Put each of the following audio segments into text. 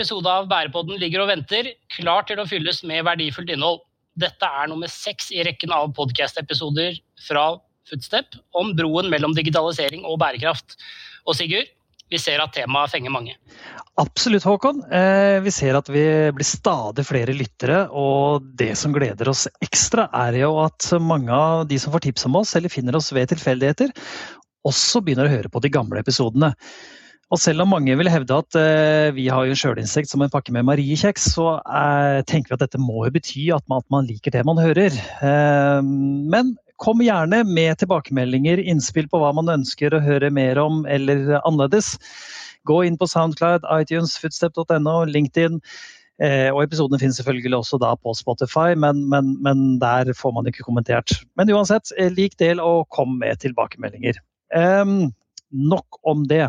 episode av Bærepodden ligger og venter, klar til å fylles med verdifullt innhold. Dette er nummer seks i rekken av podkast-episoder fra Footstep om broen mellom digitalisering og bærekraft. Og Sigurd, vi ser at temaet fenger mange. Absolutt, Håkon. Eh, vi ser at vi blir stadig flere lyttere. Og det som gleder oss ekstra, er jo at mange av de som får tips om oss, eller finner oss ved tilfeldigheter, også begynner å høre på de gamle episodene. Og selv om mange vil hevde at eh, vi har jo sjølinsekt som en pakke med mariekjeks, så eh, tenker vi at dette må jo bety at man, at man liker det man hører. Eh, men kom gjerne med tilbakemeldinger, innspill på hva man ønsker å høre mer om eller annerledes. Gå inn på Soundcloud, iTunes, footstep.no, LinkedIn. og Episodene finnes selvfølgelig også da på Spotify, men, men, men, der får man ikke kommentert. Men uansett, lik del og kom med tilbakemeldinger. Um, nok om det.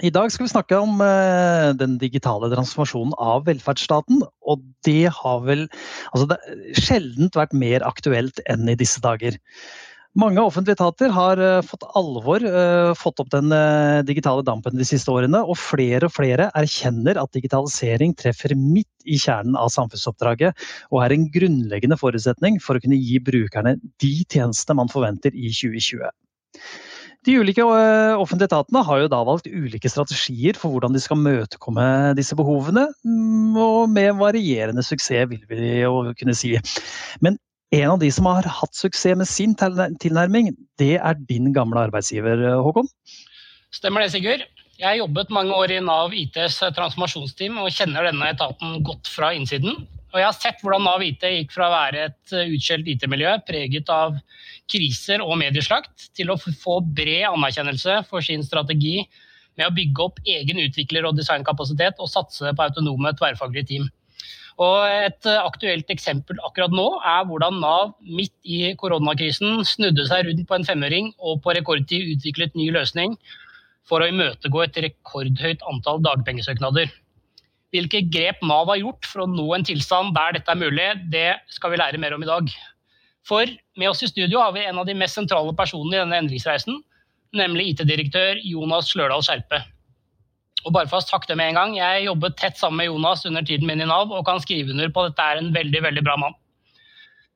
I dag skal vi snakke om uh, den digitale transformasjonen av velferdsstaten. Og det har vel altså det sjeldent vært mer aktuelt enn i disse dager. Mange offentlige etater har uh, fått alvor uh, fått opp den digitale dampen de siste årene, og flere og flere erkjenner at digitalisering treffer midt i kjernen av samfunnsoppdraget, og er en grunnleggende forutsetning for å kunne gi brukerne de tjenestene man forventer i 2020. De ulike eh, offentlige etatene har jo da valgt ulike strategier for hvordan de skal møtekomme disse behovene, mm, og med varierende suksess, vil vi jo kunne si. Men en av de som har hatt suksess med sin tilnærming, det er din gamle arbeidsgiver, Håkon? Stemmer det, Sigurd. Jeg har jobbet mange år i Nav ITs transformasjonsteam og kjenner denne etaten godt fra innsiden. Og jeg har sett hvordan Nav IT gikk fra å være et utskjelt IT-miljø preget av kriser og medieslakt, til å få bred anerkjennelse for sin strategi med å bygge opp egen utvikler- og designkapasitet og satse på autonome tverrfaglige team. Og et aktuelt eksempel akkurat nå er hvordan Nav midt i koronakrisen snudde seg rundt på en femøring og på rekordtid utviklet ny løsning for å imøtegå et rekordhøyt antall dagpengesøknader. Hvilke grep Nav har gjort for å nå en tilstand der dette er mulig, det skal vi lære mer om i dag. For med oss i studio har vi en av de mest sentrale personene i denne endringsreisen, nemlig IT-direktør Jonas Slørdal Skjerpe. Og bare for å sagt det med en gang, Jeg jobbet tett sammen med Jonas under tiden min i Nav og kan skrive under på at dette er en veldig veldig bra mann.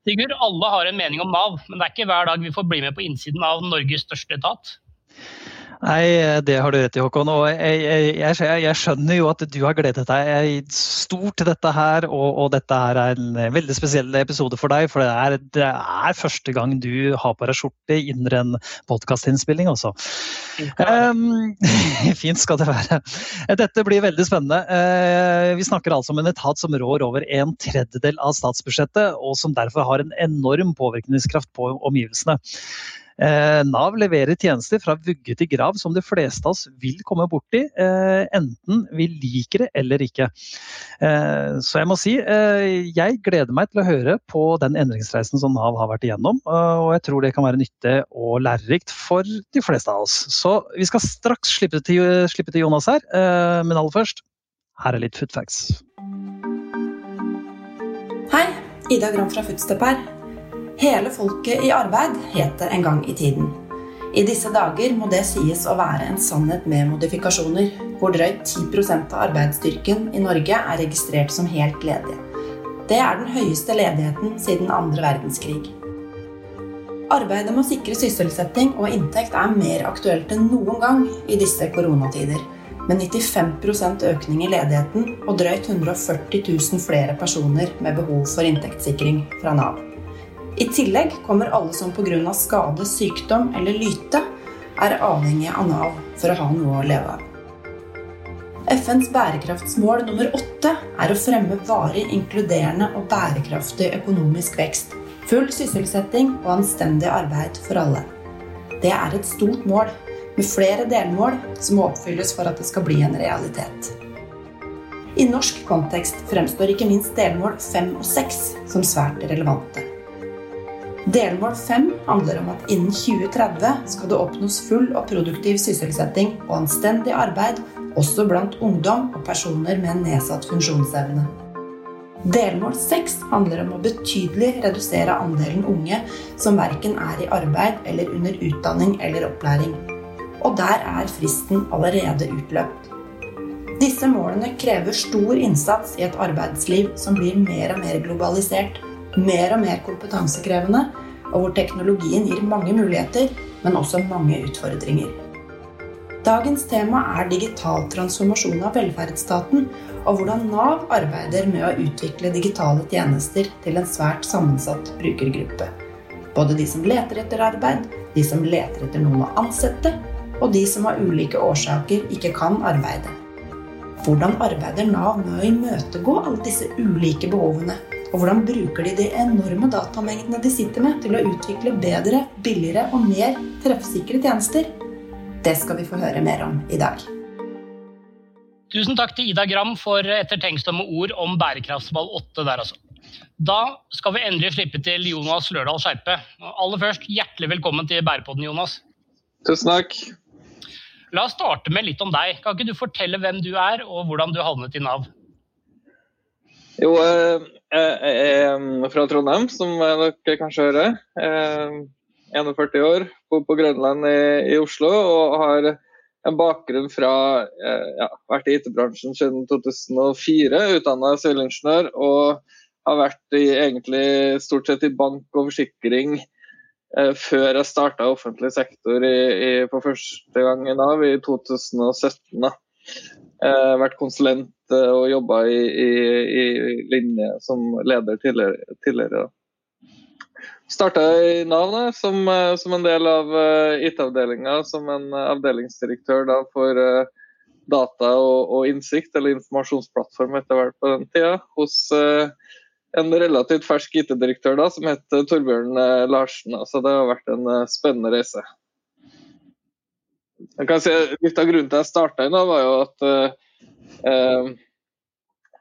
Sigurd, alle har en mening om Nav, men det er ikke hver dag vi får bli med på innsiden av Norges største etat. Nei, det har du rett i, Håkon. Og jeg, jeg, jeg, skjønner jo at du har gledet deg stort til dette her. Og, og, dette her er en veldig spesiell episode for deg, for det er, det er første gang du har på deg skjorte under en podkastinnspilling, altså. Um, fint skal det være. Dette blir veldig spennende. Uh, vi snakker altså om en etat som rår over en tredjedel av statsbudsjettet, og som derfor har en enorm påvirkningskraft på omgivelsene. Eh, Nav leverer tjenester fra vugge til grav som de fleste av oss vil komme borti, eh, enten vi liker det eller ikke. Eh, så jeg må si, jeg gleder meg til å høre på den endringsreisen som Nav har vært igjennom. Og jeg tror det kan være nyttig og lærerikt for de fleste av oss. Så vi skal straks slippe til, slippe til Jonas her, men aller først, her er litt footfacts. Hei, Ida Gram fra Footstep her. Hele folket i arbeid het det en gang i tiden. I disse dager må det sies å være en sannhet med modifikasjoner, hvor drøyt 10% av arbeidsstyrken i Norge er registrert som helt ledige. Det er den høyeste ledigheten siden andre verdenskrig. Arbeidet med å sikre sysselsetting og inntekt er mer aktuelt enn noen gang i disse koronatider, med 95% økning i ledigheten og drøyt 140 000 flere personer med behov for inntektssikring fra Nav. I tillegg kommer alle som pga. skade, sykdom eller lyte er avhengige av Nav for å ha noe å leve av. FNs bærekraftsmål nummer åtte er å fremme varig, inkluderende og bærekraftig økonomisk vekst, full sysselsetting og anstendig arbeid for alle. Det er et stort mål, med flere delmål som må oppfylles for at det skal bli en realitet. I norsk kontekst fremstår ikke minst delmål fem og seks som svært relevante. Delmål 5 handler om at innen 2030 skal det oppnås full og produktiv sysselsetting og anstendig arbeid også blant ungdom og personer med nedsatt funksjonsevne. Delmål 6 handler om å betydelig redusere andelen unge som verken er i arbeid eller under utdanning eller opplæring. Og der er fristen allerede utløpt. Disse målene krever stor innsats i et arbeidsliv som blir mer og mer globalisert, mer og mer kompetansekrevende, og hvor teknologien gir mange muligheter, men også mange utfordringer. Dagens tema er digital transformasjon av velferdsstaten, og hvordan Nav arbeider med å utvikle digitale tjenester til en svært sammensatt brukergruppe. Både de som leter etter arbeid, de som leter etter noen å ansette, og de som av ulike årsaker ikke kan arbeide. Hvordan arbeider Nav med å imøtegå alle disse ulike behovene? Og hvordan bruker de de enorme datamengdene de sitter med, til å utvikle bedre, billigere og mer treffsikre tjenester? Det skal vi få høre mer om i dag. Tusen takk til Ida Gram for ettertenksomme ord om bærekraftsball 8 der, altså. Da skal vi endelig slippe til Jonas Lørdal Skjerpe. Aller først, hjertelig velkommen til Bærepodden, Jonas. Tusen takk. La oss starte med litt om deg. Kan ikke du fortelle hvem du er, og hvordan du havnet i Nav? Jo, eh, jeg er fra Trondheim, som dere kanskje hører. 41 år, bor på Grønland i, Oslo og har en bakgrunn fra eh, ja, vært i IT-bransjen siden 2004, utdanna sivilingeniør. Og har vært i, egentlig stort sett i bank og forsikring Eh, før jeg starta offentlig sektor i, i, for første gang i Nav i 2017. Da. Eh, vært konsulent eh, og jobba i, i, i, linje som leder tidligere. tidligere Starta i Nav som, som, en del av IT-avdelinga, som en avdelingsdirektør da, for data og, og, innsikt, eller informasjonsplattform etter hvert på den tida, hos uh, en relativt fersk IT-direktør da, som het Torbjørn eh, Larsen. Så det har vært en eh, spennende reise. Si, litt av grunnen til at jeg starta i Nav, var jo at eh,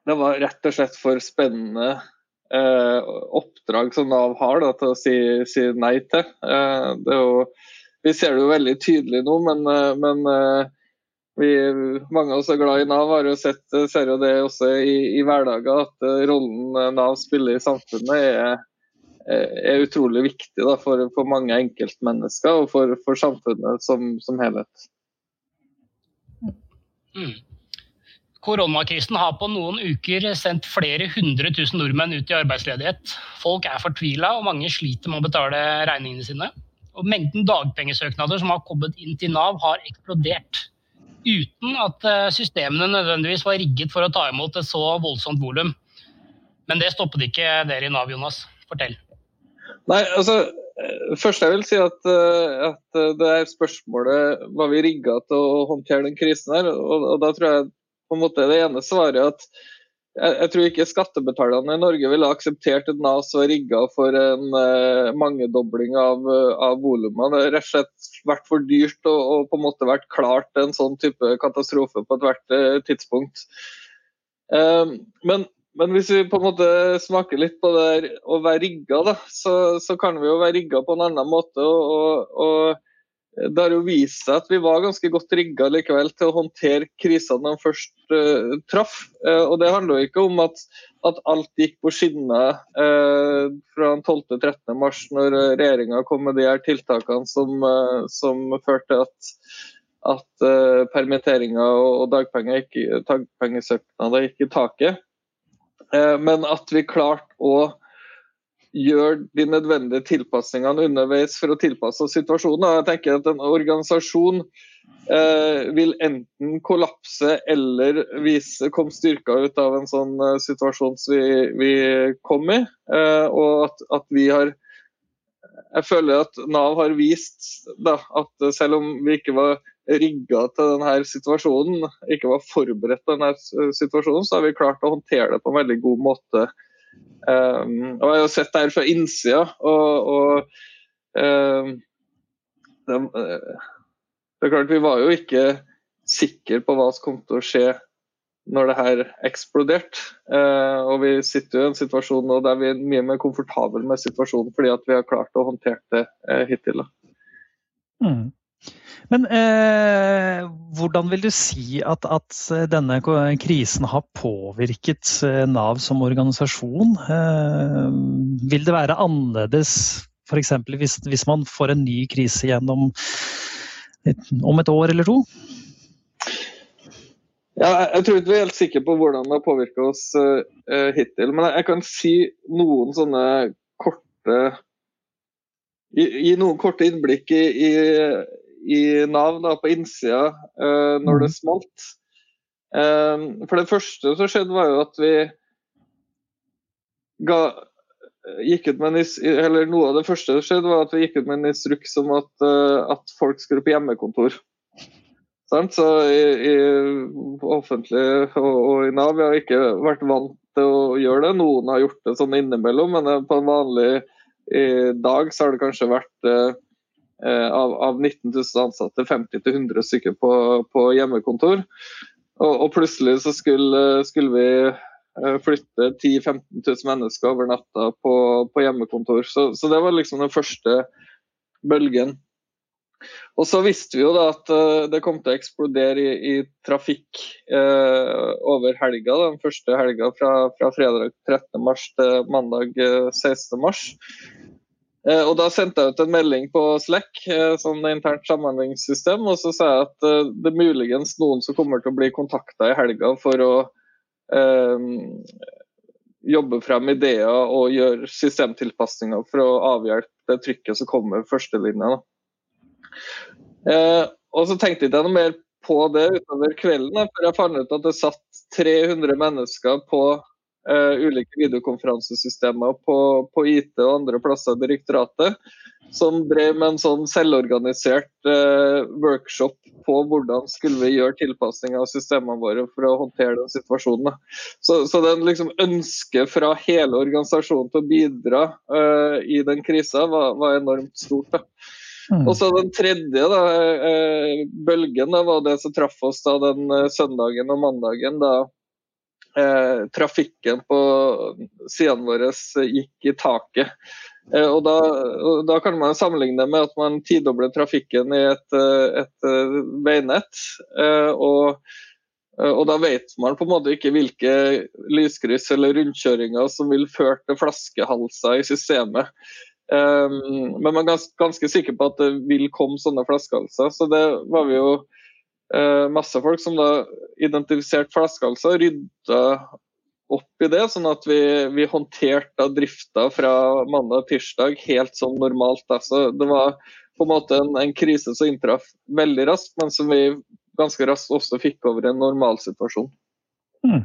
det var rett og slett for spennende eh, oppdrag som Nav har da, til å si, si nei til. Eh, jo, vi ser det jo veldig tydelig nå, men, eh, men vi, mange av oss er glad i Nav, har jo sett, ser jo det også i, i hverdagen, at rollen Nav spiller i samfunnet er, er utrolig viktig da, for, for, mange enkeltmennesker og for, for samfunnet som, som helhet. Mm. Koronakrisen har på noen uker sendt flere hundre tusen nordmenn ut i arbeidsledighet. Folk er fortvila, og mange sliter med å betale regningene sine. Og mengden dagpengesøknader som har kommet inn til Nav, har eksplodert uten at eh, systemene nødvendigvis var rigget for å ta imot et så voldsomt volum. Men det stoppet ikke dere i Nav, Jonas. Fortell. Nei, altså, eh, Først jeg vil si at, eh, at det er spørsmålet var vi rigga til å håndtere den krisen her. Og, og da tror jeg på en måte det ene svaret at jeg, jeg, tror ikke skattebetalerne i Norge ville akseptert et NAS var rigga for en eh, mangedobling av, av volumene. Det har rett og slett vært for dyrt og, og, på en måte vært klart en sånn type katastrofe på ethvert eh, tidspunkt. Um, men, men, hvis vi på en måte smaker litt på det å være rigga, så, så, kan vi jo være rigga på en annen måte. og, og, og det har jo vist seg at vi var ganske godt rigga likevel til å håndtere krisene de først uh, traff. Uh, og Det handler jo ikke om at, at alt gikk på skinner uh, fra 12.-13. mars, når regjeringa kom med de her tiltakene som, som førte til at, at permitteringer og dagpengesøknader gikk i taket. men at vi klarte å gjør de nødvendige tilpasningene underveis for å tilpasse situasjonen. situasjonen. Jeg tenker at En organisasjon eh, vil enten kollapse eller vise, komme styrka ut av en sånn eh, situasjon som vi, vi, kom i. Eh, og at, at, vi har Jeg føler at Nav har vist da, at selv om vi ikke var rigga til denne situasjonen, ikke var forberedt til denne situasjonen, så har vi klart å håndtere det på en veldig god måte Um, og jeg har sett det her fra innsida, og, og um, det, det, er klart Vi var jo ikke sikre på hva som kom til å skje når det her eksploderte. Uh, og vi sitter jo i en situasjon nå der vi er mye mer komfortable med situasjonen fordi at vi har klart å håndtere det uh, hittil. Mm. Men eh, hvordan vil du si at, at, denne krisen har påvirket eh, Nav som organisasjon? Eh, vil det være annerledes f.eks. Hvis, hvis man får en ny krise gjennom et, om et år eller to? Ja, jeg tror ikke vi er helt sikre på hvordan det har påvirka oss uh, hittil. Men jeg, kan si noen sånne korte Gi noen korte innblikk i, i, i Nav da, på innsida uh, når det mm. smalt. Um, for det første som skjedde, var jo at vi ga, gikk ut med en eller Noe av det første som skjedde, var at vi gikk ut med en instruks om at, at folk skulle på hjemmekontor. Så i, i offentlig og, og, i Nav vi har ikke vært vant til å gjøre det. Noen har gjort det sånn innimellom, men på en vanlig dag så har det kanskje vært eh av, av, 19 000 ansatte 50-100 stykker på, på hjemmekontor. Og, og, plutselig så skulle, skulle vi eh, flytte 10 000-15 000 mennesker over natta på, på hjemmekontor. Så, så, det var liksom den første bølgen. Og så visste vi jo da at uh, det kom til å eksplodere i, i trafikk eh, over helga. Den første helga fra, fra fredag 13.3 til mandag uh, eh, 16.3. og Da sendte jeg ut en melding på Slack, sånn internt samhandlingssystem, og så sa jeg at det er muligens noen som kommer til å bli kontakta i helga for å jobbe frem ideer og gjøre systemtilpasninger for å avhjelpe det trykket som kommer førstelinja. Eh, så tenkte jeg ikke noe mer på det utover kvelden, for jeg fant ut at det satt 300 mennesker på uh, ulike videokonferansesystemer på, på, IT og andre plasser i direktoratet, som drev med en sånn selvorganisert uh, workshop på hvordan skulle vi gjøre tilpasning av systemene våre for å håndtere den situasjonen. Så, så den liksom ønsket fra hele organisasjonen til å bidra uh, i den krisa var, var enormt stort. da. Mm. Og så Den tredje da, bølgen da, var det som traff oss da den søndagen og mandagen. da eh, trafikken på sidene våre gikk i taket. Eh, og, da, og, da, kan man sammenligne med at man tidobler trafikken i et, eh, et veinett. Eh, og, og, da vet man på en måte ikke hvilke lyskryss eller rundkjøringer som vil føre til flaskehalser i systemet. Men man er ganske, sikker på at det vil komme sånne flaskehalser. Så det var vi jo masse folk som da identifiserte flaskehalser, rydda opp i det, sånn at vi, vi håndterte drifta fra mandag tirsdag helt som normalt. Da. Så det var på en måte en, en krise som inntraff veldig raskt, men som vi ganske raskt også fikk over en normalsituasjon. Mm.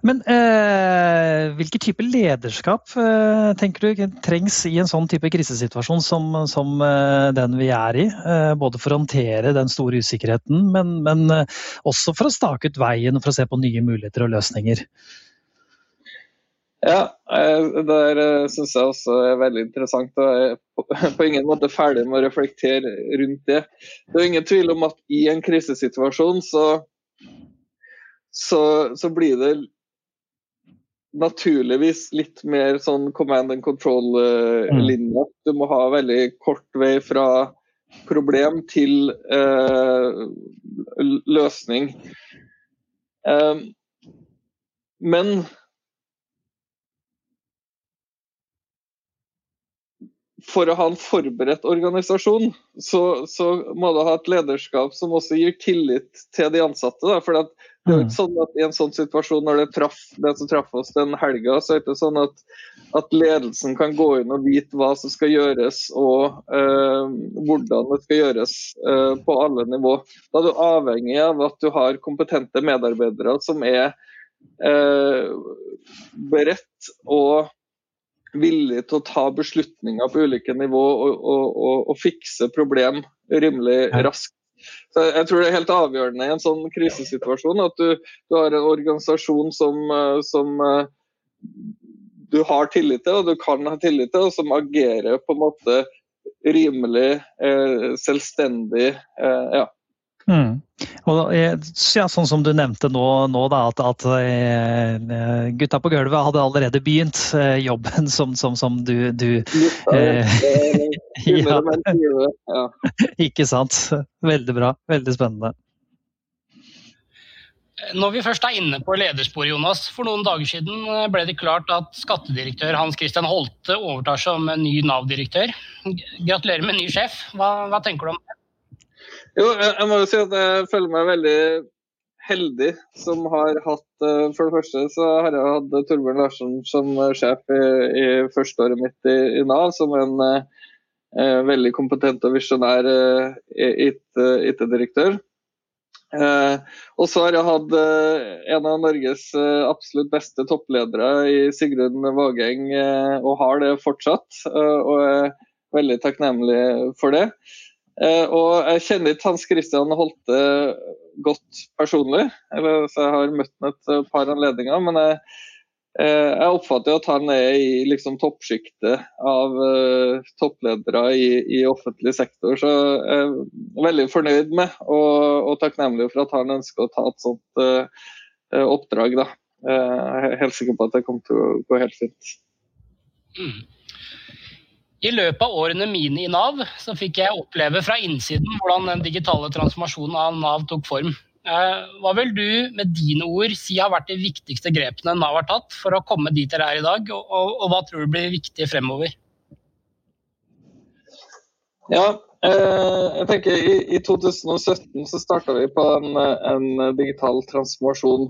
Men eh, hvilken type lederskap eh, tenker du trengs i en sånn type krisesituasjon som, som eh, den vi er i? Eh, både for å håndtere den store usikkerheten, men, men eh, også for å stake ut veien og for å se på nye muligheter og løsninger. Ja, eh, det der syns jeg også er veldig interessant. Jeg er på ingen måte ferdig med å reflektere rundt det. Det er ingen tvil om at i en krisesituasjon så, så, så blir det naturligvis litt mer sånn command and control-linje. Mm. Du må ha veldig kort vei fra problem til eh, løsning. Eh, men for å ha en forberedt organisasjon, så, så, må du ha et lederskap som også gir tillit til de ansatte. Da. For det er jo ikke sånn at I en sånn situasjon, når det traff det som traff oss den helga, så er det ikke sånn at, at, ledelsen kan gå inn og vite hva som skal gjøres og eh, hvordan det skal gjøres eh, på alle nivå. Da er du avhengig av at du har kompetente medarbeidere som er eh, beredt og villig til å ta beslutninger på ulike nivå og, og, og, og fikse problem rimelig raskt. Så jeg tror det er helt avgjørende i en sånn krisesituasjon at du, du har en organisasjon som, eh, som, eh, du har tillit til, og du kan ha tillit til, og som agerer på en måte rimelig eh, selvstendig. Eh, ja. Mm. Og, ja, sånn som du nevnte nå, nå da, at, at eh, gutta på gulvet hadde allerede begynt eh, jobben som, som, som du, du eh, ja. Ikke sant. Veldig bra. Veldig spennende. Når vi først er inne på ledersporet, Jonas. For noen dager siden ble det klart at skattedirektør Hans Christian Holte overtar som ny Nav-direktør. Gratulerer med ny sjef. Hva, hva tenker du om det? Jo, jeg må jo si at jeg føler meg veldig heldig som har hatt eh, For det første så har jeg hatt Torbjørn Larsen som sjef i, i førsteåret mitt i, i, Nav, som en eh, veldig kompetent og visjonær eh, IT-direktør. Eh, og så har jeg hatt eh, en av Norges eh, absolutt beste toppledere i Sigrun Vågeng, og har det fortsatt. og er veldig takknemlig for det. Og jeg kjenner ikke Hans Christian Holte godt personlig, eller, så jeg har møtt ham et par anledninger. men jeg Eh, jeg oppfatter at han er i liksom, toppsjiktet av uh, toppledere i, i, offentlig sektor. Så jeg er veldig fornøyd med og, og takknemlig for at han ønsker å ta et sånt uh, oppdrag. Da. Jeg er helt sikker på at det kommer til å gå helt fint. Mm. I løpet av årene mine i Nav så fikk jeg oppleve fra innsiden hvordan den digitale transformasjonen av Nav tok form. Eh, hva vil du med dine ord si har vært de viktigste grepene Nav har tatt for å komme dit dere er i dag, og, og, og hva tror du blir viktig fremover? Ja, eh, jeg tenker i, i, 2017 så starta vi på en, en digital transformasjon.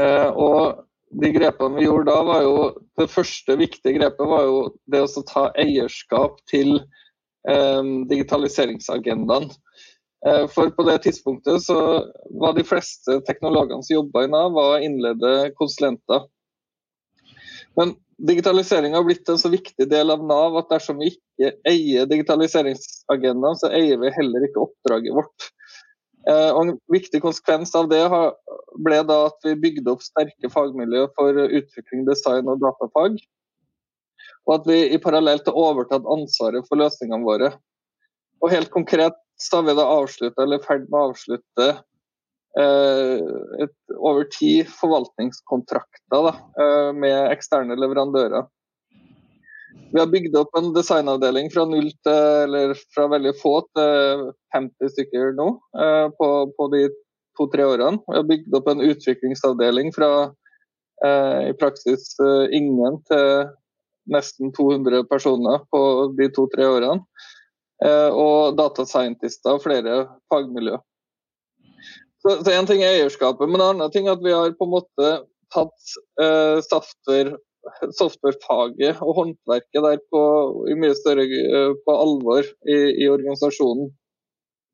Eh, og de grepene vi gjorde da, var jo Det første viktige grepet var jo det å ta eierskap til eh, digitaliseringsagendaen. Eh, for på det tidspunktet så var de fleste teknologene som jobba i Nav, var innledde konsulenter. Men digitalisering har blitt en så viktig del av Nav at dersom vi ikke eier digitaliseringsagendaen, så eier vi heller ikke oppdraget vårt. Eh, og En viktig konsekvens av det ble da at vi bygde opp sterke fagmiljø for utvikling, design og datafag. Og at vi i parallelt har overtatt ansvaret for løsningene våre. Og helt konkret så har vi da avslutta, eller i ferd med å avslutte, eh, et, over ti forvaltningskontrakter da, eh, med eksterne leverandører. Vi har bygd opp en designavdeling fra til, fra veldig få til 50 stykker nå eh, på, på, de to-tre årene. Vi har bygd opp en utviklingsavdeling fra eh, i praksis eh, ingen til nesten 200 personer på de to-tre årene. Og data scientister og flere fagmiljø. Så, én ting er eierskapet, men en annen ting er at vi har på en måte tatt eh, software, softwarefaget og håndverket der på, i mye større eh, på alvor i, i, organisasjonen.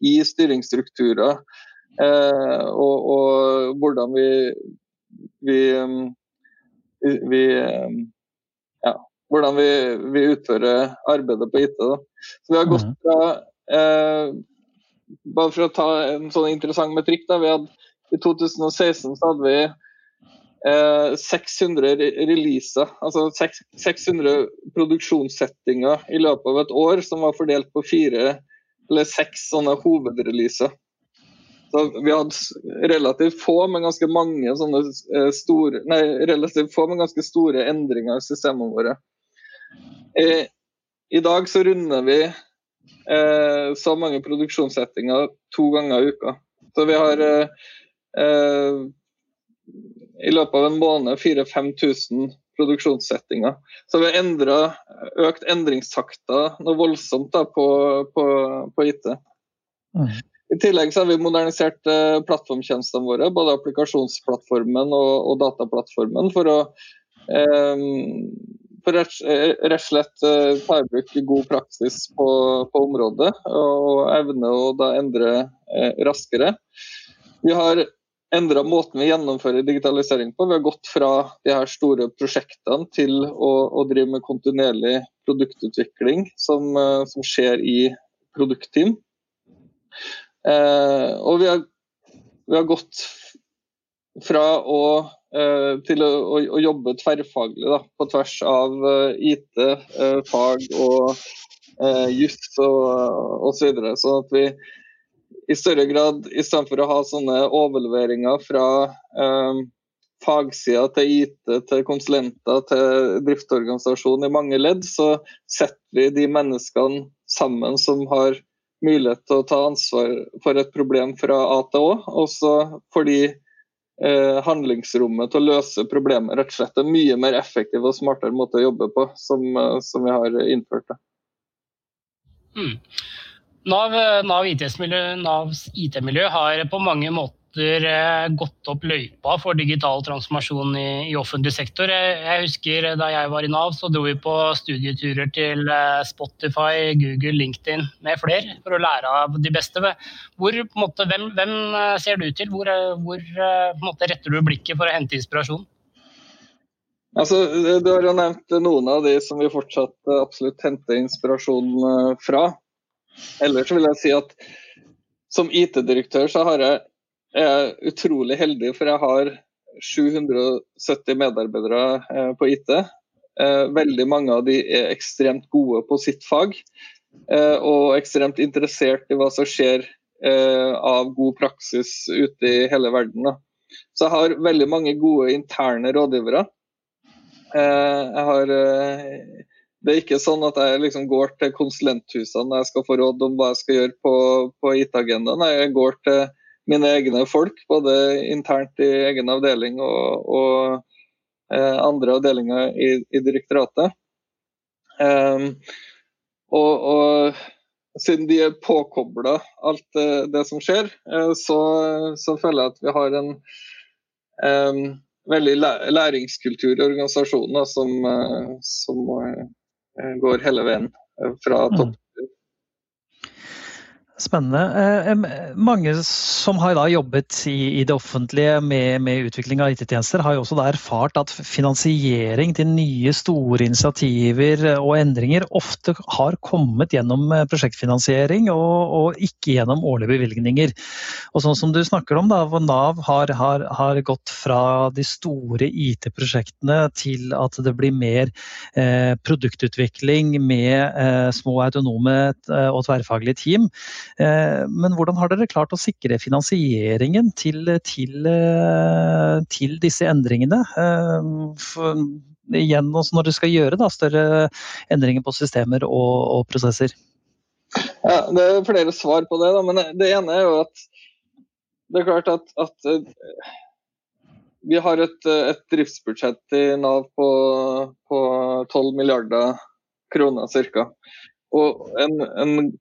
I styringsstrukturer eh, og, og, hvordan vi, vi, vi, vi ja, hvordan vi, vi, utfører arbeidet på IT. Da. Så vi har gått mhm. fra eh, Bare for å ta en sånn interessant metrikk. Da, vi hadde, I 2016 så hadde vi eh, 600 releaser, altså 600 produksjonssettinger i løpet av et år som var fordelt på fire eller seks sånne hovedreleaser. Så vi hadde relativt få, men ganske mange sånne eh, store, nei, relativt få, men ganske store endringer i systemene våre. I, I, dag så runder vi eh, så mange produksjonssettinger to ganger i uka. Så vi har eh, eh i løpet av en måned 4000-5000 produksjonssettinger. Så vi har økt endringstakta noe voldsomt da, på, på, på IT. Mm. I tillegg så har vi modernisert eh, plattformtjenestene våre, både applikasjonsplattformen og, og dataplattformen, for å eh, for rett og slett eh, ta i bruk god praksis på, på, området og evne å da endre uh, raskere. Vi har endra måten vi gjennomfører digitalisering på. Vi har gått fra de her store prosjektene til å, å drive med kontinuerlig produktutvikling som, uh, som skjer i produktteam. og vi har, vi har gått fra å Eh, til å, å, å, jobbe tverrfaglig da, på tvers av uh, IT, uh, fag og uh, juss og osv. Så videre. så at vi i større grad, i stedet for å ha sånne overleveringer fra eh, fagsida til IT, til konsulenter, til driftsorganisasjon i mange ledd, så setter vi de menneskene sammen som har mulighet til å ta ansvar for et problem fra A til Å. Og så får de eh, handlingsrommet til å løse problemet rett og slett en mye mer effektiv og smartere måte å jobbe på, som, eh, som vi har innført. det. Mm. Nav, Nav IT-miljø IT har på mange måter eh, gått opp løypa for digital transformasjon i, i offentlig sektor. Jeg, jeg, husker da jeg var i Nav, så dro vi på studieturer til eh, Spotify, Google, LinkedIn med flere for å lære av de beste. Hvor, måte, hvem, hvem, ser du til? Hvor, hvor måte, retter du blikket for å hente inspirasjon? Altså, du har jo nevnt noen av de som vi fortsatt absolutt henter inspirasjon fra. Ellers vil jeg si at som IT-direktør så har jeg, jeg er utrolig heldig, for jeg har 770 medarbeidere eh, på IT. Eh, veldig mange av de er ekstremt gode på sitt fag, eh, og ekstremt interessert i hva som skjer av god praksis ute i hele verden. Så jeg har veldig mange gode interne rådgivere. Jeg har det er ikke sånn at jeg liksom går til konsulenthusene når jeg skal få råd om hva jeg skal gjøre på, på IT-agendaen. Jeg går til mine egne folk, både internt i egen avdeling og, og eh, andre avdelinger i, i direktoratet. Um, og, og, siden de er påkobla alt det, det, som skjer, eh, så, så, føler jeg at vi har en um, veldig læringskultur i organisasjonen som, eh, som Eh, går hele veien eh, fra mm. topp Spennende. Eh, mange som har jobbet i, det offentlige med, med utvikling av IT-tjenester, har jo også erfart at finansiering til nye store initiativer og endringer ofte har kommet gjennom eh, prosjektfinansiering og, og ikke gjennom årlige bevilgninger. Og sånn som du snakker om, da, hvor Nav har, har, har gått fra de store IT-prosjektene til at det blir mer eh, produktutvikling med eh, små autonome eh, og tverrfaglige team. Eh, men hvordan har dere klart å sikre finansieringen til, til, eh, til disse endringene? Eh, for, igjen når dere skal gjøre da, større endringer på systemer og, og, prosesser? Ja, Det er flere svar på det. Da. men Det ene er jo at det er klart at, at vi har et, et, driftsbudsjett i Nav på, på 12 milliarder kroner ca. En, en,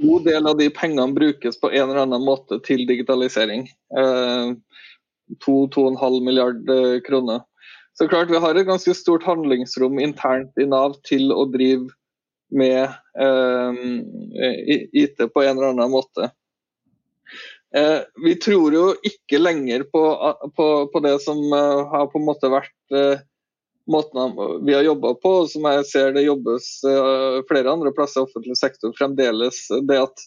god del av de pengene brukes på en eller annen måte til digitalisering. Eh, 2-2,5 milliard eh, kroner. Så klart Vi har et ganske stort handlingsrom internt i Nav til å drive med eh, IT på en eller annen måte. Eh, vi tror jo ikke lenger på, på, på det som har på en måte vært måten vi har jobba på, som jeg ser det jobbes uh, flere andre plasser i offentlig sektor fremdeles, det at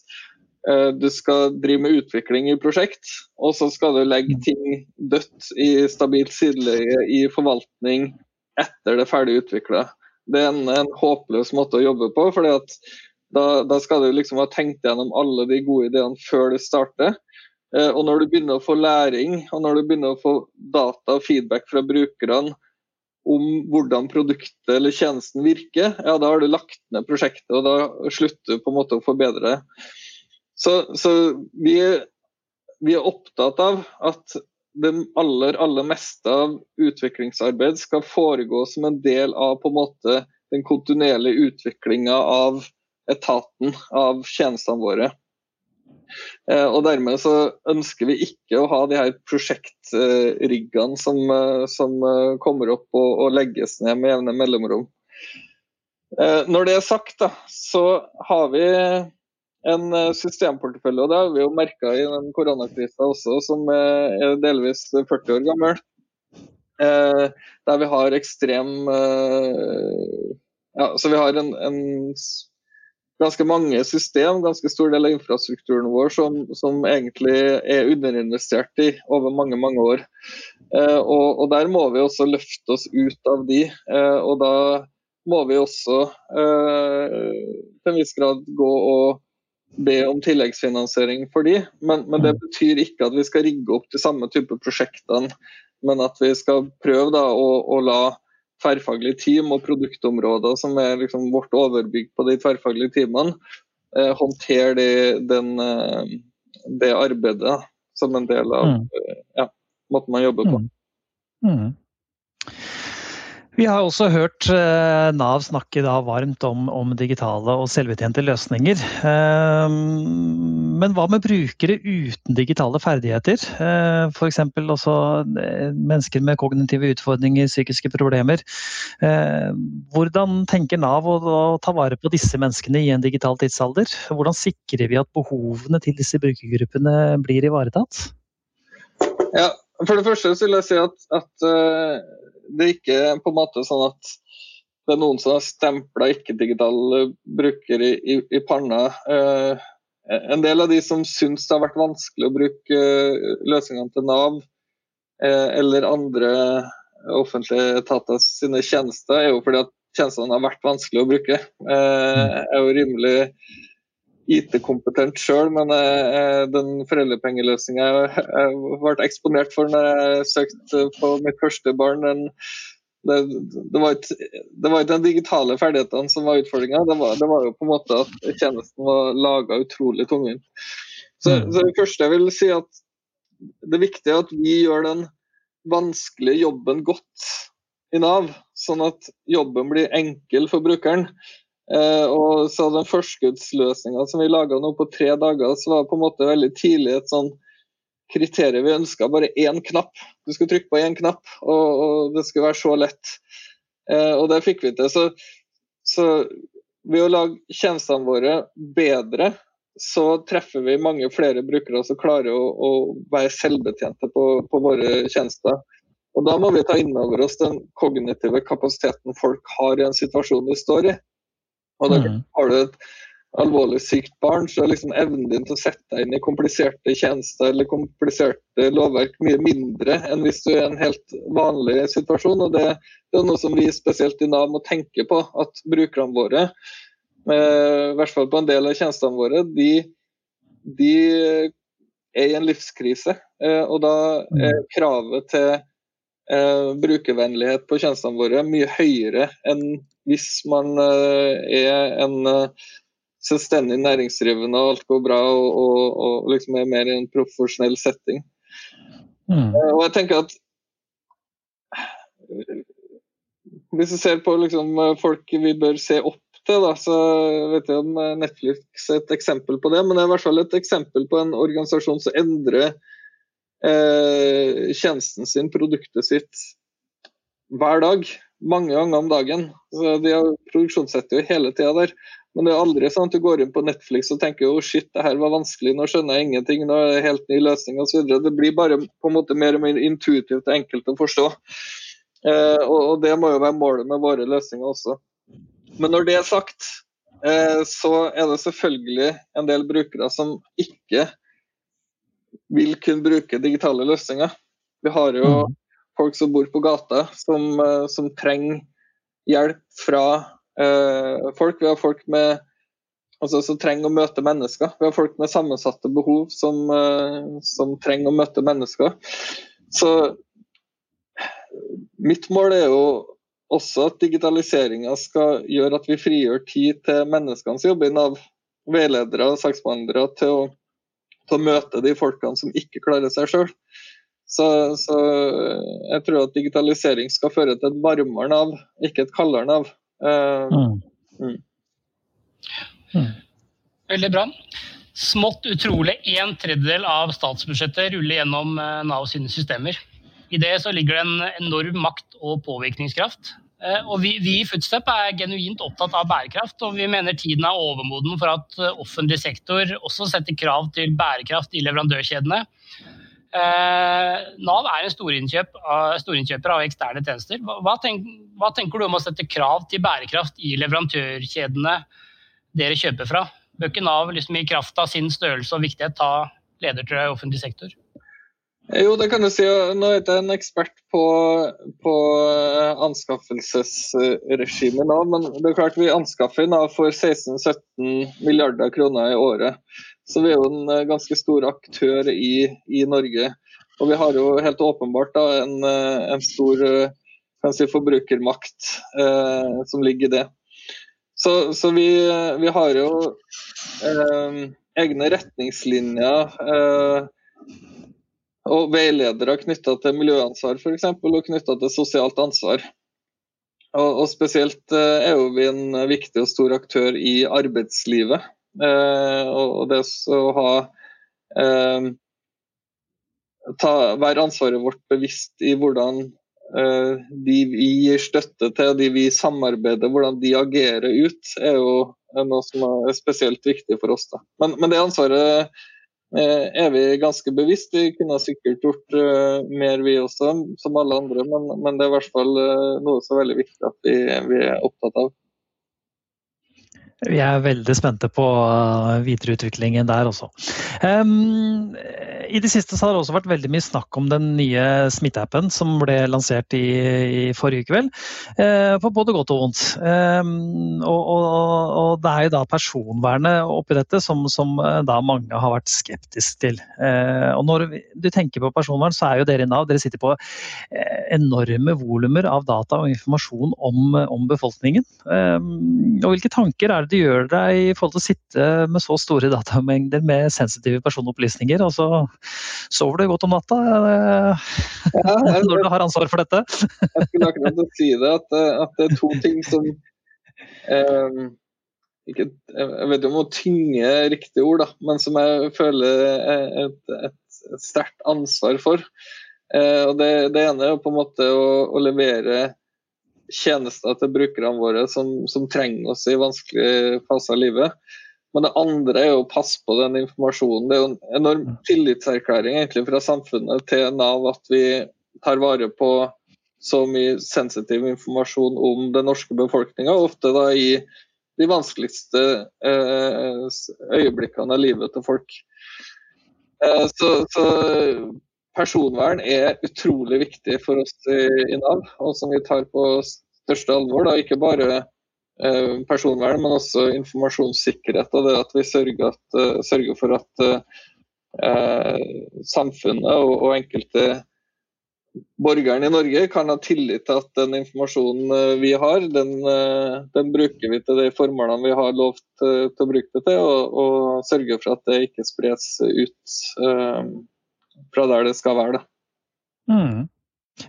uh, du skal drive med utvikling i prosjekt, og så skal du legge mm. ting dødt i stabilt sideleie i forvaltning etter det ferdig utvikla. Det er en, en, håpløs måte å jobbe på. fordi at da, da, skal du liksom ha tenkt gjennom alle de gode ideene før du starter. Uh, og når du begynner å få læring, og når du begynner å få data og feedback fra brukerne, om hvordan produktet eller tjenesten virker, ja, da har du lagt ned prosjektet, og da slutter du på en måte å forbedre det. Så, så vi, vi, er opptatt av at det aller, aller meste av utviklingsarbeid skal foregå som en del av på en måte den kontinuerlige utviklinga av etaten, av tjenestene våre. Eh, og Dermed så ønsker vi ikke å ha de her prosjektriggene som, eh, som eh, kommer opp og, og, legges ned med jevne mellomrom. Når det er sagt, da, så har vi en systemportefølje, og det har vi jo merka i den koronakrisa også, som er delvis 40 år gammel. Der vi har ekstrem ja, så vi har en, en ganske mange system, ganske stor del av infrastrukturen vår som, som egentlig er underinvestert i over mange mange år. Eh, og, og, Der må vi også løfte oss ut av de. Eh, og da må vi også eh, til en viss grad gå og be om tilleggsfinansiering for de, men, men, det betyr ikke at vi skal rigge opp de samme type prosjektene, men at vi skal prøve da, å, å la tverrfaglige team og produktområder som er liksom vårt overbygg på de tverrfaglige teamene, eh, håndtere det, den, eh, det arbeidet som en del av mm. Eh, ja, måten man jobber på. Mm. Mm. Vi har også hørt eh, Nav snakke varmt om, om, digitale og selvbetjente løsninger. Eh, men hva med brukere uten digitale ferdigheter? Eh, F.eks. også mennesker med kognitive utfordringer, psykiske problemer. Hvordan tenker Nav å, ta vare på disse menneskene i en digital tidsalder? Hvordan sikrer vi at behovene til disse brukergruppene blir ivaretatt? Ja, For det første vil jeg si at, at det er ikke på en måte sånn at det er noen som har stempla ikke-digitale brukere i, i, i panna. Eh, en del av de som syns det har vært vanskelig å bruke eh, løsningene til Nav eh, eller andre offentlige etater sine tjenester, er jo fordi at tjenestene har vært vanskelig å bruke. Eh, er jo rimelig IT-kompetent sjøl, men eh, den foreldrepengeløsninga jeg ble eksponert for når jeg søkte på mitt første barn, den, det, det, var ikke, det, var ikke, den digitale ferdighetene som var utfordringa, det, det, var jo på en måte at tjenesten var laga utrolig tungvint. Så, mm. så det første jeg vil si at det er viktig at vi gjør den vanskelige jobben godt i Nav, sånn at jobben blir enkel for brukeren. Eh, og så Den forskuddsløsninga som vi laga på tre dager, så var det på en måte veldig tidlig et sånn kriterium vi ønska. Bare én knapp. Du skulle trykke på én knapp, og, og, det skulle være så lett. Eh, og det fikk vi til. Så, så ved å lage tjenestene våre bedre, så treffer vi mange flere brukere som klarer å, å være selvbetjente på, på, våre tjenester. Og Da må vi ta inn over oss den kognitive kapasiteten folk har i en situasjon de står i. Og da mm. har du et alvorlig sykt barn, så er liksom evnen din til å sette deg inn i kompliserte tjenester eller kompliserte lovverk mye mindre enn hvis du er i en helt vanlig situasjon. og Det, det er noe som vi spesielt i Nav må tenke på. At brukerne våre, i hvert fall på en del av tjenestene våre, de, de er i en livskrise. Eh, og da er mm. kravet til eh, brukervennlighet på tjenestene våre mye høyere enn hvis man eh, er en eh, selvstendig næringsdrivende og alt går bra og, og, og liksom er mer i en profesjonell setting. Mm. Eh, og jeg tenker at hvis du ser på liksom, folk vi bør se opp til, da, så vet jeg om Netflix er et eksempel på det. Men det er i hvert fall et eksempel på en organisasjon som endrer eh, tjenesten sin, produktet sitt, hver dag mange ganger om dagen. De produksjonssetter jo hele tida der. Men det er aldri sånn at du går inn på Netflix og tenker oh shit, det her var vanskelig, nå skjønner jeg ingenting, nå er det helt ny løsning osv. Det blir bare på en måte mer og mer intuitivt og enkelt å forstå. Eh, og, og, det må jo være målet med våre løsninger også. Men når det er sagt, eh, så er det selvfølgelig en del brukere som ikke vil kunne bruke digitale løsninger. Vi har jo mm folk som bor på gata, som, eh, som trenger hjelp fra uh, folk. Vi har folk med, altså, som trenger å møte mennesker. Vi har folk med sammensatte behov som, uh, som trenger å møte mennesker. Så mitt mål er jo også at digitaliseringa skal gjøre at vi frigjør tid til menneskene som jobber i Nav. Veiledere og saksbehandlere til å, til å møte de folkene som ikke klarer seg sjøl. Så, så, jeg tror at digitalisering skal føre til et varmere Nav, ikke et kaldere Nav. Uh, mm. Mm. Veldig bra. Smått utrolig en tredjedel av statsbudsjettet ruller gjennom eh, Nav sine systemer. I det så ligger det en enorm makt og påvirkningskraft. Eh, og vi, vi, i Footstep er genuint opptatt av bærekraft, og vi mener tiden er overmoden for at offentlig sektor også setter krav til bærekraft i leverandørkjedene. Eh, Nav er en storinnkjøper av eksterne tjenester. Hva, tenk, hva, tenker du om å sette krav til bærekraft i leverandørkjedene dere kjøper fra? Bør ikke Nav liksom, i kraft av sin størrelse og viktighet ta ledertrøya i offentlig sektor? Jo, det kan du si. Nå er jeg en ekspert på, på eh, anskaffelsesregimet nå, men det er klart vi anskaffer Nav for 16-17 milliarder kroner i året. Så vi er jo en eh, ganske stor aktør i, i Norge. Og vi har jo helt åpenbart da, en, eh, en, stor eh, si, forbrukermakt eh, som ligger i det. Så, så vi, vi, har jo eh, egne retningslinjer eh, og veiledere knytta til miljøansvar f.eks. og knytta til sosialt ansvar. og, og, spesielt er jo vi en viktig og stor aktør i arbeidslivet. Og det å ha ta, være ansvaret vårt bevisst i hvordan uh, de vi gir støtte til og de vi samarbeider, hvordan de agerer ut, er jo noe som er spesielt viktig for oss. Men, men det ansvaret er vi ganske bevisst. Vi kunne sikkert gjort mer vi også, som alle andre, men, men, det er i hvert fall noe som er veldig viktig at vi, vi er opptatt av. Vi er veldig spente på videreutviklingen der også. Um, I det siste så har det også vært veldig mye snakk om den nye smitteappen som ble lansert i, i forrige kveld. Uh, på både godt og vondt. Um, og, og, og, det er jo da personvernet oppi dette som, som da mange har vært skeptiske til. Uh, og når du tenker på personvern, så er jo dere i Nav dere sitter på enorme volumer av data og informasjon om, om befolkningen. Um, og hvilke tanker er det du gjør deg i forhold til å sitte med så store datamengder med sensitive personopplysninger, og så sover du godt om natta ja, jeg, når du har ansvar for dette? jeg skulle akkurat si det, at, at, det er to ting som eh, ikke, Jeg vet ikke om å tynge riktige ord, da, men som jeg føler et, et, et sterkt ansvar for. Eh, og det, det, ene er på en måte å, å levere tjenester til brukerne våre som, som, trenger oss i vanskelige faser av livet. Men det andre er å passe på den informasjonen. Det er jo en enorm tillitserklæring egentlig fra samfunnet til Nav at vi tar vare på så mye sensitiv informasjon om den norske befolkninga, ofte da i de vanskeligste eh, øyeblikkene av livet til folk. Eh, så, så, personvern er utrolig viktig for oss i, Nav, og som vi tar på største alvor. Da. Ikke bare eh, personvern, men også informasjonssikkerhet. Og det at vi sørger, at, uh, sørger for at uh, samfunnet og, og, enkelte borgerne i Norge kan ha tillit til at den informasjonen vi har, den, den bruker vi til de formålene vi har lovt til å bruke det til, og, og sørger for at det ikke spres ut fra der det skal være. Mm.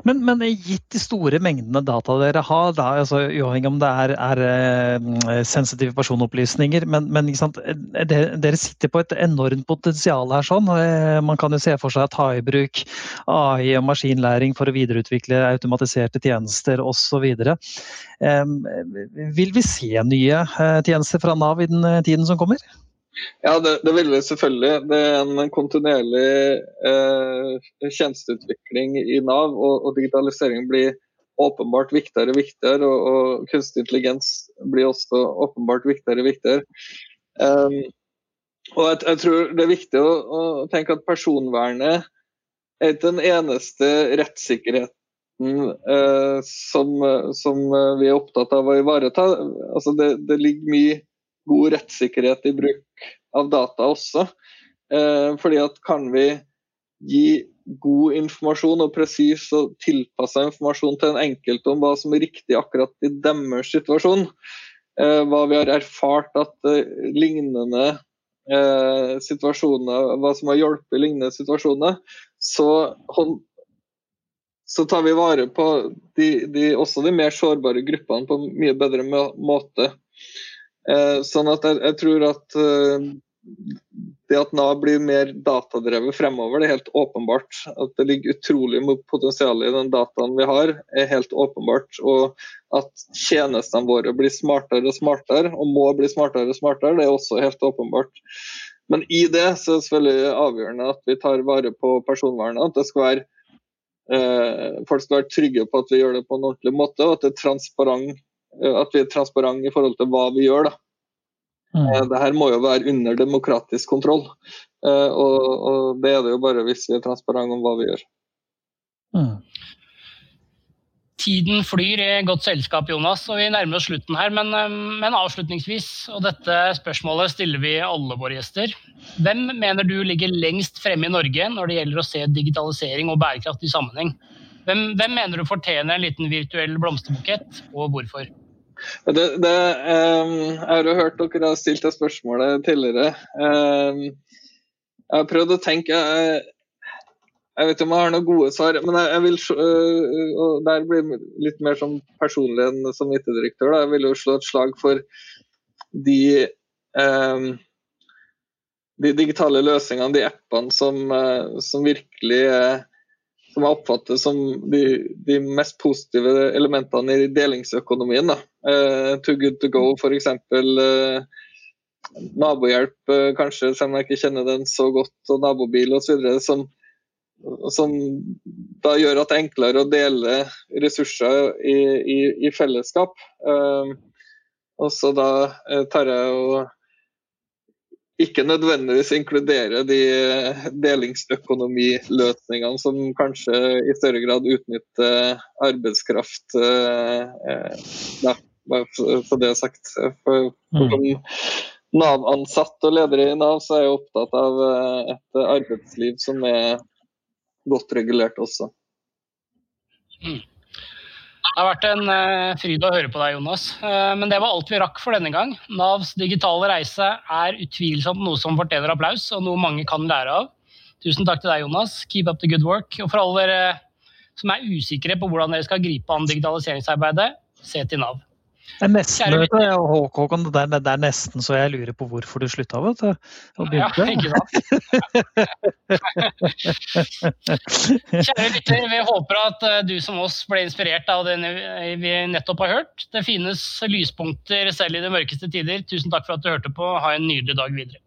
Men, men, gitt de store mengdene data dere har, da, altså, uavhengig om det er, er uh, sensitive personopplysninger, men, men dere, dere, sitter på et enormt potensial her. sånn. Uh, man kan jo se for seg å ta i bruk AI og maskinlæring for å videreutvikle automatiserte tjenester osv. Vil vi se nye tjenester fra Nav i den tiden som kommer? Ja, det, det, vil vi selvfølgelig. Det er en kontinuerlig eh, tjenesteutvikling i Nav, og, og, digitalisering blir åpenbart viktigere og viktigere. Og, og, kunstig intelligens blir også åpenbart viktigere og viktigere. Um, og jeg, jeg, tror det er viktig å, å, tenke at personvernet er den eneste rettssikkerheten eh, som, som, vi er opptatt av å ivareta. Altså det, det ligger mye god rettssikkerhet i bruk av data også. Eh, fordi at kan vi gi god informasjon og presis og tilpassa informasjon til en enkelt om hva som er riktig akkurat i deres situasjon, eh, hva vi har erfart at eh, lignende eh, situasjoner, hva som har hjulpet i lignende situasjoner, så, så tar vi vare på de, de, også de mer sårbare gruppene på en mye bedre måte. Eh, sånn at jeg, jeg tror at eh, det at Nav blir mer datadrevet fremover, det er helt åpenbart. At det ligger utrolig mye potensial i den dataen vi har, er helt åpenbart. Og at tjenestene våre blir smartere og smartere, og må bli smartere og smartere, det er også helt åpenbart. Men i det så er det selvfølgelig avgjørende at vi tar vare på personvernet. At det skal være, eh, folk skal være trygge på at vi gjør det på en ordentlig måte, og at det er transparent at vi er transparente i forhold til hva vi gjør. da. Mm. Eh, det her må jo være under demokratisk kontroll, eh, og, og, det er det jo bare hvis vi er transparente om hva vi gjør. Mm. Tiden flyr i godt selskap, Jonas, og vi nærmer oss slutten her. Men, men, avslutningsvis, og dette spørsmålet stiller vi alle våre gjester. Hvem mener du ligger lengst fremme i Norge når det gjelder å se digitalisering og bærekraft i sammenheng? Hvem, hvem mener du fortjener en liten virtuell blomsterbukett, og hvorfor? Det, det, um, jeg har jo hørt dere har stilt det spørsmålet tidligere. Um, jeg har prøvd å tenke jeg, jeg vet ikke om jeg har noen gode svar, men jeg, jeg vil uh, og der blir litt mer som personlig enn som IT-direktør. Jeg vil jo slå et slag for de, um, de digitale løsningene, de appene som, uh, som virkelig uh, som jeg oppfatter som de, de, mest positive elementene i delingsøkonomien. Uh, too good to go, f.eks. Uh, nabohjelp, uh, kanskje, selv om jeg ikke kjenner den så godt, og nabobil osv. Som, som da gjør at det er enklere å dele ressurser i, i, i fellesskap. Uh, og så da tar jeg og ikke nødvendigvis inkludere de delingsøkonomiløsningene som kanskje i større grad utnytter arbeidskraft. Eh, ja, bare for det sagt. For, for mm. Nav-ansatt og ledere i Nav så er jeg opptatt av eh, et arbeidsliv som er godt regulert også. Mm. Det har vært en uh, fryd å høre på deg, Jonas. Uh, men det var alt vi rakk for denne gang. Navs digitale reise er utvilsomt noe som fortjener applaus, og noe mange kan lære av. Tusen takk til deg, Jonas. Keep up the good work. Og for alle dere som er usikre på hvordan dere skal gripe an digitaliseringsarbeidet, se til Nav. Det er nesten, du, Håkon, det er, det er, nesten så jeg lurer på hvorfor du slutta, vet du. Ja, ikke sant. Kjære lytter, vi håper at eh, du som oss ble inspirert av det vi nettopp har hørt. Det finnes lyspunkter selv i de mørkeste tider. Tusen takk for at du hørte på. Ha en nydelig dag videre.